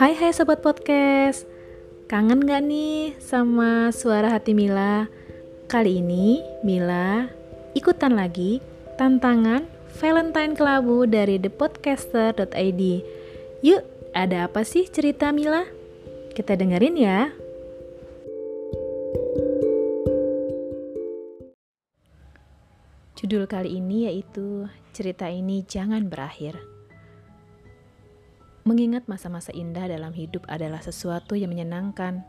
Hai hai sobat podcast Kangen gak nih sama suara hati Mila? Kali ini Mila ikutan lagi tantangan Valentine Kelabu dari thepodcaster.id Yuk, ada apa sih cerita Mila? Kita dengerin ya Judul kali ini yaitu Cerita ini jangan berakhir Mengingat masa-masa indah dalam hidup adalah sesuatu yang menyenangkan.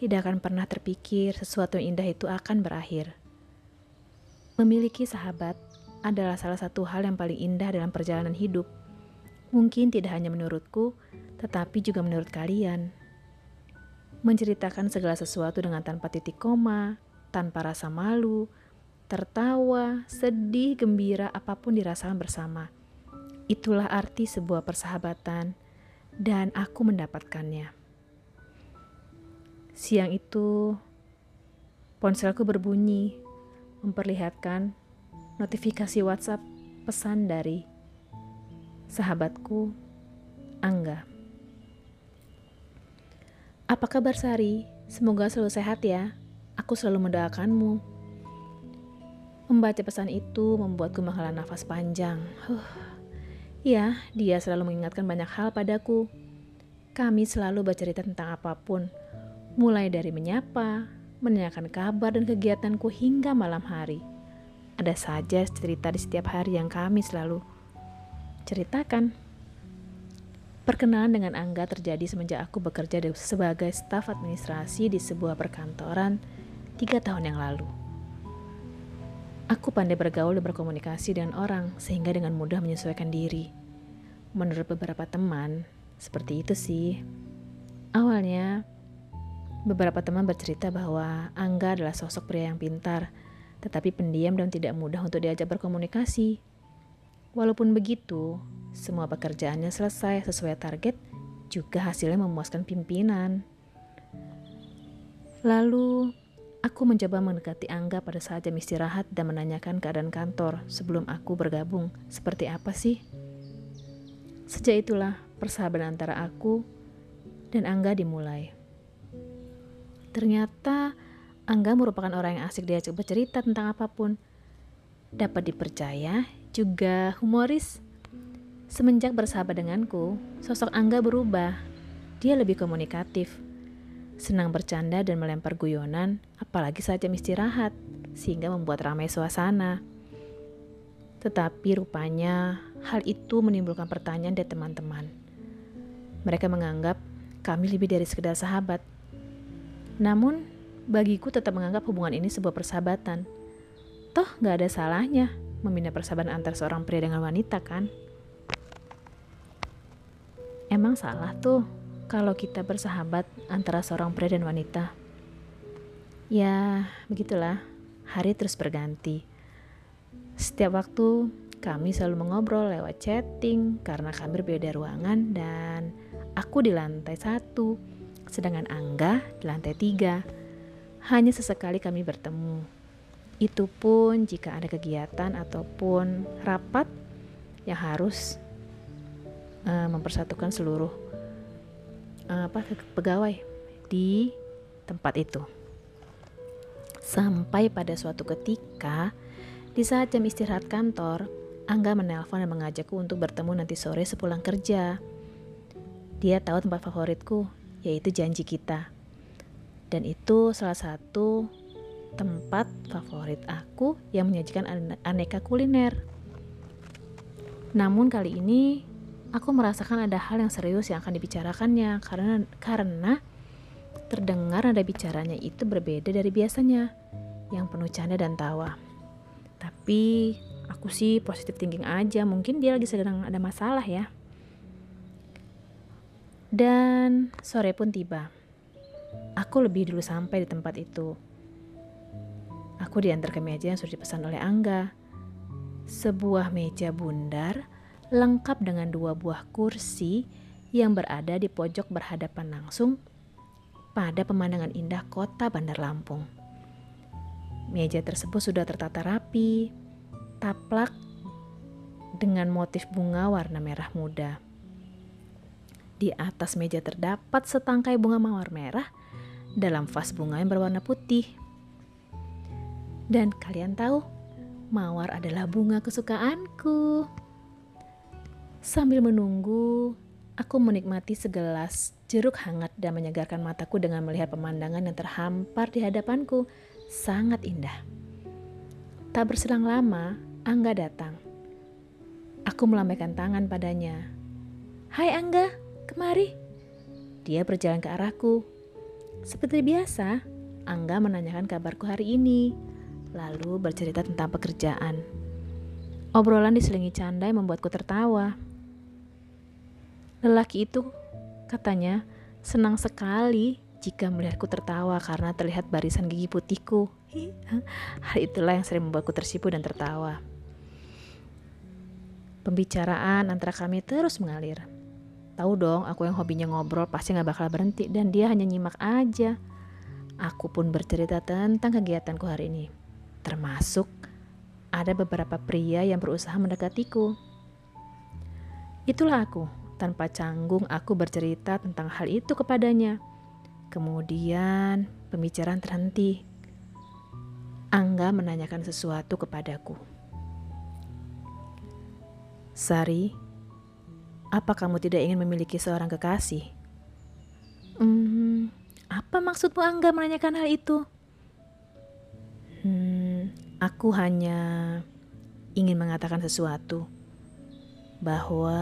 Tidak akan pernah terpikir sesuatu yang indah itu akan berakhir. Memiliki sahabat adalah salah satu hal yang paling indah dalam perjalanan hidup. Mungkin tidak hanya menurutku, tetapi juga menurut kalian. Menceritakan segala sesuatu dengan tanpa titik koma, tanpa rasa malu, tertawa, sedih, gembira, apa pun dirasakan bersama Itulah arti sebuah persahabatan, dan aku mendapatkannya. Siang itu, ponselku berbunyi, memperlihatkan notifikasi WhatsApp pesan dari sahabatku, Angga. Apa kabar Sari? Semoga selalu sehat ya. Aku selalu mendoakanmu. Membaca pesan itu membuatku menghela nafas panjang. Huh Ya, dia selalu mengingatkan banyak hal padaku. Kami selalu bercerita tentang apa pun, mulai dari menyapa, menanyakan kabar dan kegiatanku hingga malam hari. Ada saja cerita di setiap hari yang kami selalu ceritakan. Perkenalan dengan Angga terjadi semenjak aku bekerja sebagai staf administrasi di sebuah perkantoran tiga tahun yang lalu. Aku pandai bergaul dan berkomunikasi dengan orang sehingga dengan mudah menyesuaikan diri. Menurut beberapa teman, seperti itu sih. Awalnya, beberapa teman bercerita bahwa Angga adalah sosok pria yang pintar, tetapi pendiam dan tidak mudah untuk diajak berkomunikasi. Walaupun begitu, semua pekerjaannya selesai sesuai target, juga hasilnya memuaskan pimpinan. Lalu, Aku mencoba mendekati Angga pada saat jam istirahat dan menanyakan keadaan kantor sebelum aku bergabung. Seperti apa sih? Sejak itulah persahabatan antara aku dan Angga dimulai. Ternyata Angga merupakan orang yang asik diajak bercerita tentang apa pun. Dapat dipercaya, juga humoris. Semenjak bersahabat denganku, sosok Angga berubah. Dia lebih komunikatif, senang bercanda dan melempar guyonan, apalagi saat jam istirahat, sehingga membuat ramai suasana. Tetapi rupanya hal itu menimbulkan pertanyaan dari teman-teman. Mereka menganggap kami lebih dari sekedar sahabat. Namun, bagiku tetap menganggap hubungan ini sebuah persahabatan. Toh gak ada salahnya membina persahabatan antar seorang pria dengan wanita kan? Emang salah tuh kalau kita bersahabat antara seorang pria dan wanita. Ya, begitulah. Hari terus berganti. Setiap waktu kami selalu mengobrol lewat chatting karena kami berbeda ruangan dan aku di lantai satu, sedangkan Angga di lantai tiga. Hanya sesekali kami bertemu. Itu pun jika ada kegiatan ataupun rapat yang harus uh, mempersatukan seluruh apa pegawai di tempat itu. Sampai pada suatu ketika, di saat jam istirahat kantor, Angga menelpon dan mengajakku untuk bertemu nanti sore sepulang kerja. Dia tahu tempat favoritku, yaitu janji kita. Dan itu salah satu tempat favorit aku yang menyajikan aneka kuliner. Namun kali ini aku merasakan ada hal yang serius yang akan dibicarakannya karena karena terdengar nada bicaranya itu berbeda dari biasanya yang penuh canda dan tawa. Tapi aku sih positif thinking aja, mungkin dia lagi sedang ada masalah ya. Dan sore pun tiba. Aku lebih dulu sampai di tempat itu. Aku diantar ke meja yang sudah dipesan oleh Angga. Sebuah meja bundar lengkap dengan dua buah kursi yang berada di pojok berhadapan langsung pada pemandangan indah kota Bandar Lampung. Meja tersebut sudah tertata rapi, taplak dengan motif bunga warna merah muda. Di atas meja terdapat setangkai bunga mawar merah dalam vas bunga yang berwarna putih. Dan kalian tahu, mawar adalah bunga kesukaanku. Sambil menunggu, aku menikmati segelas jeruk hangat dan menyegarkan mataku dengan melihat pemandangan yang terhampar di hadapanku. Sangat indah. Tak berselang lama, Angga datang. Aku melambaikan tangan padanya. Hai Angga, kemari. Dia berjalan ke arahku. Seperti biasa, Angga menanyakan kabarku hari ini, lalu bercerita tentang pekerjaan. Obrolan diselingi canda yang membuatku tertawa. Lelaki itu, katanya, senang sekali jika melihatku tertawa karena terlihat barisan gigi putihku. Hal itulah yang sering membuatku tersipu dan tertawa. Pembicaraan antara kami terus mengalir. Tahu dong, aku yang hobinya ngobrol pasti gak bakal berhenti dan dia hanya nyimak aja. Aku pun bercerita tentang kegiatanku hari ini. Termasuk ada beberapa pria yang berusaha mendekatiku. Itulah aku, tanpa canggung aku bercerita tentang hal itu kepadanya. Kemudian pembicaraan terhenti. Angga menanyakan sesuatu kepadaku. Sari, apa kamu tidak ingin memiliki seorang kekasih? Hmm, apa maksudmu Angga menanyakan hal itu? Hmm, aku hanya ingin mengatakan sesuatu bahwa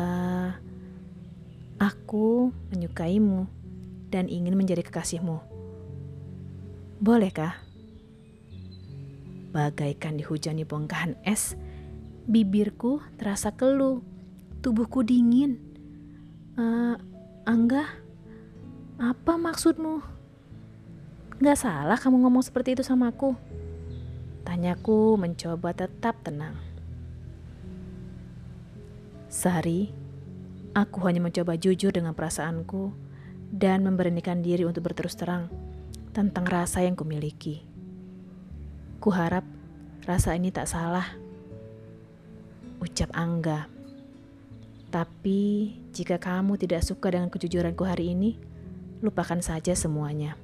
aku menyukaimu dan ingin menjadi kekasihmu. Bolehkah? Bagaikan dihujani bongkahan es, bibirku terasa keluh tubuhku dingin. Uh, Angga, apa maksudmu? Gak salah kamu ngomong seperti itu sama aku. Tanyaku mencoba tetap tenang. Sehari, aku hanya mencoba jujur dengan perasaanku dan memberanikan diri untuk berterus terang tentang rasa yang kumiliki. Kuharap rasa ini tak salah. Ucap Angga tapi jika kamu tidak suka dengan kejujuranku hari ini, lupakan saja semuanya.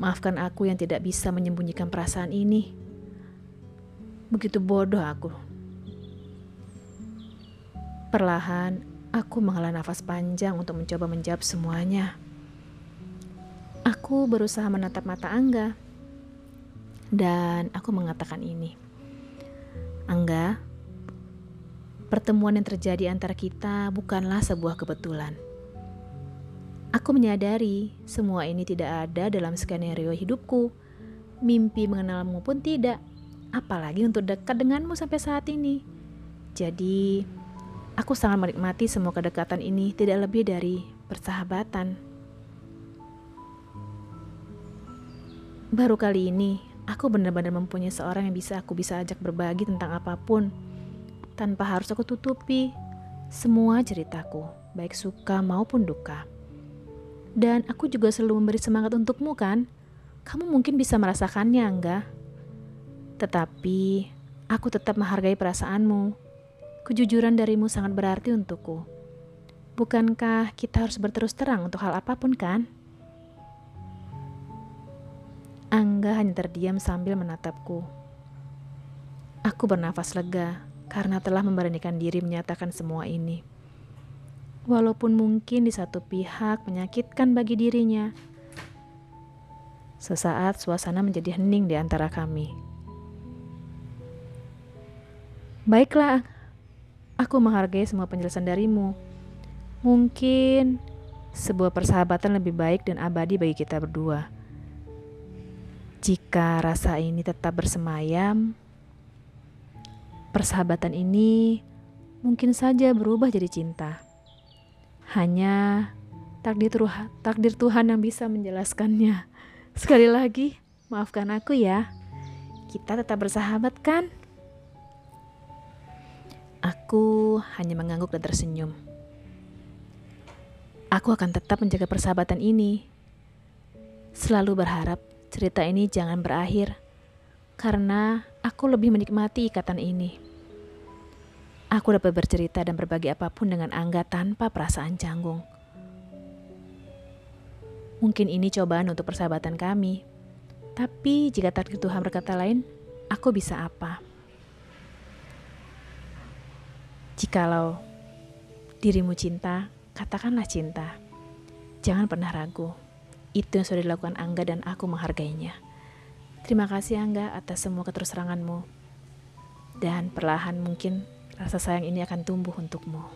Maafkan aku yang tidak bisa menyembunyikan perasaan ini. Begitu bodoh aku. Perlahan, aku menghela nafas panjang untuk mencoba menjawab semuanya. Aku berusaha menatap mata Angga. Dan aku mengatakan ini. Angga, pertemuan yang terjadi antara kita bukanlah sebuah kebetulan. Aku menyadari semua ini tidak ada dalam skenario hidupku. Mimpi mengenalmu pun tidak, apalagi untuk dekat denganmu sampai saat ini. Jadi, aku sangat menikmati semua kedekatan ini tidak lebih dari persahabatan. Baru kali ini, aku benar-benar mempunyai seorang yang bisa aku bisa ajak berbagi tentang apa pun tanpa harus aku tutupi semua ceritaku, baik suka maupun duka. Dan aku juga selalu memberi semangat untukmu kan? Kamu mungkin bisa merasakannya, enggak? Tetapi aku tetap menghargai perasaanmu. Kejujuran darimu sangat berarti untukku. Bukankah kita harus berterus terang untuk hal apa pun kan? Angga hanya terdiam sambil menatapku. Aku bernafas lega karena telah memberanikan diri menyatakan semua ini. Walaupun mungkin di satu pihak menyakitkan bagi dirinya, sesaat suasana menjadi hening di antara kami. Baiklah, aku menghargai semua penjelasan darimu. Mungkin sebuah persahabatan lebih baik dan abadi bagi kita berdua. Jika rasa ini tetap bersemayam, Persahabatan ini mungkin saja berubah jadi cinta. Hanya takdir, takdir Tuhan yang bisa menjelaskannya. Sekali lagi, maafkan aku ya. Kita tetap bersahabat kan? Aku hanya mengangguk dan tersenyum. Aku akan tetap menjaga persahabatan ini. Selalu berharap cerita ini jangan berakhir karena aku lebih menikmati ikatan ini. Aku dapat bercerita dan berbagi apa pun dengan Angga tanpa perasaan canggung. Mungkin ini cobaan untuk persahabatan kami. Tapi jika takdir Tuhan berkata lain, aku bisa apa? Jikalau dirimu cinta, katakanlah cinta. Jangan pernah ragu. Itu yang sudah dilakukan Angga dan aku menghargainya. Terima kasih Angga atas semua keterus-teranganmu. Dan perlahan mungkin rasa sayang ini akan tumbuh untukmu.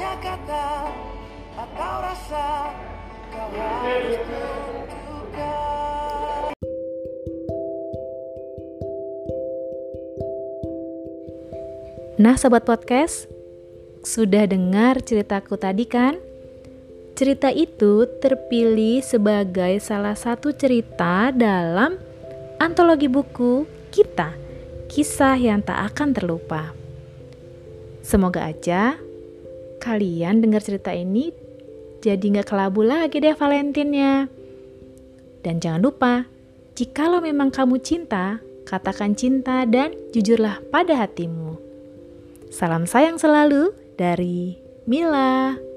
Hanya kata atau rasa Kau harus Nah, sobat podcast, sudah dengar ceritaku tadi kan? Cerita itu terpilih sebagai salah satu cerita dalam antologi buku kita, kisah yang tak akan terlupa. Semoga aja kalian dengar cerita ini jadi nggak kelabu lagi deh Valentinnya. Dan jangan lupa, jikalau memang kamu cinta, katakan cinta dan jujurlah pada hatimu. Salam sayang selalu dari Mila.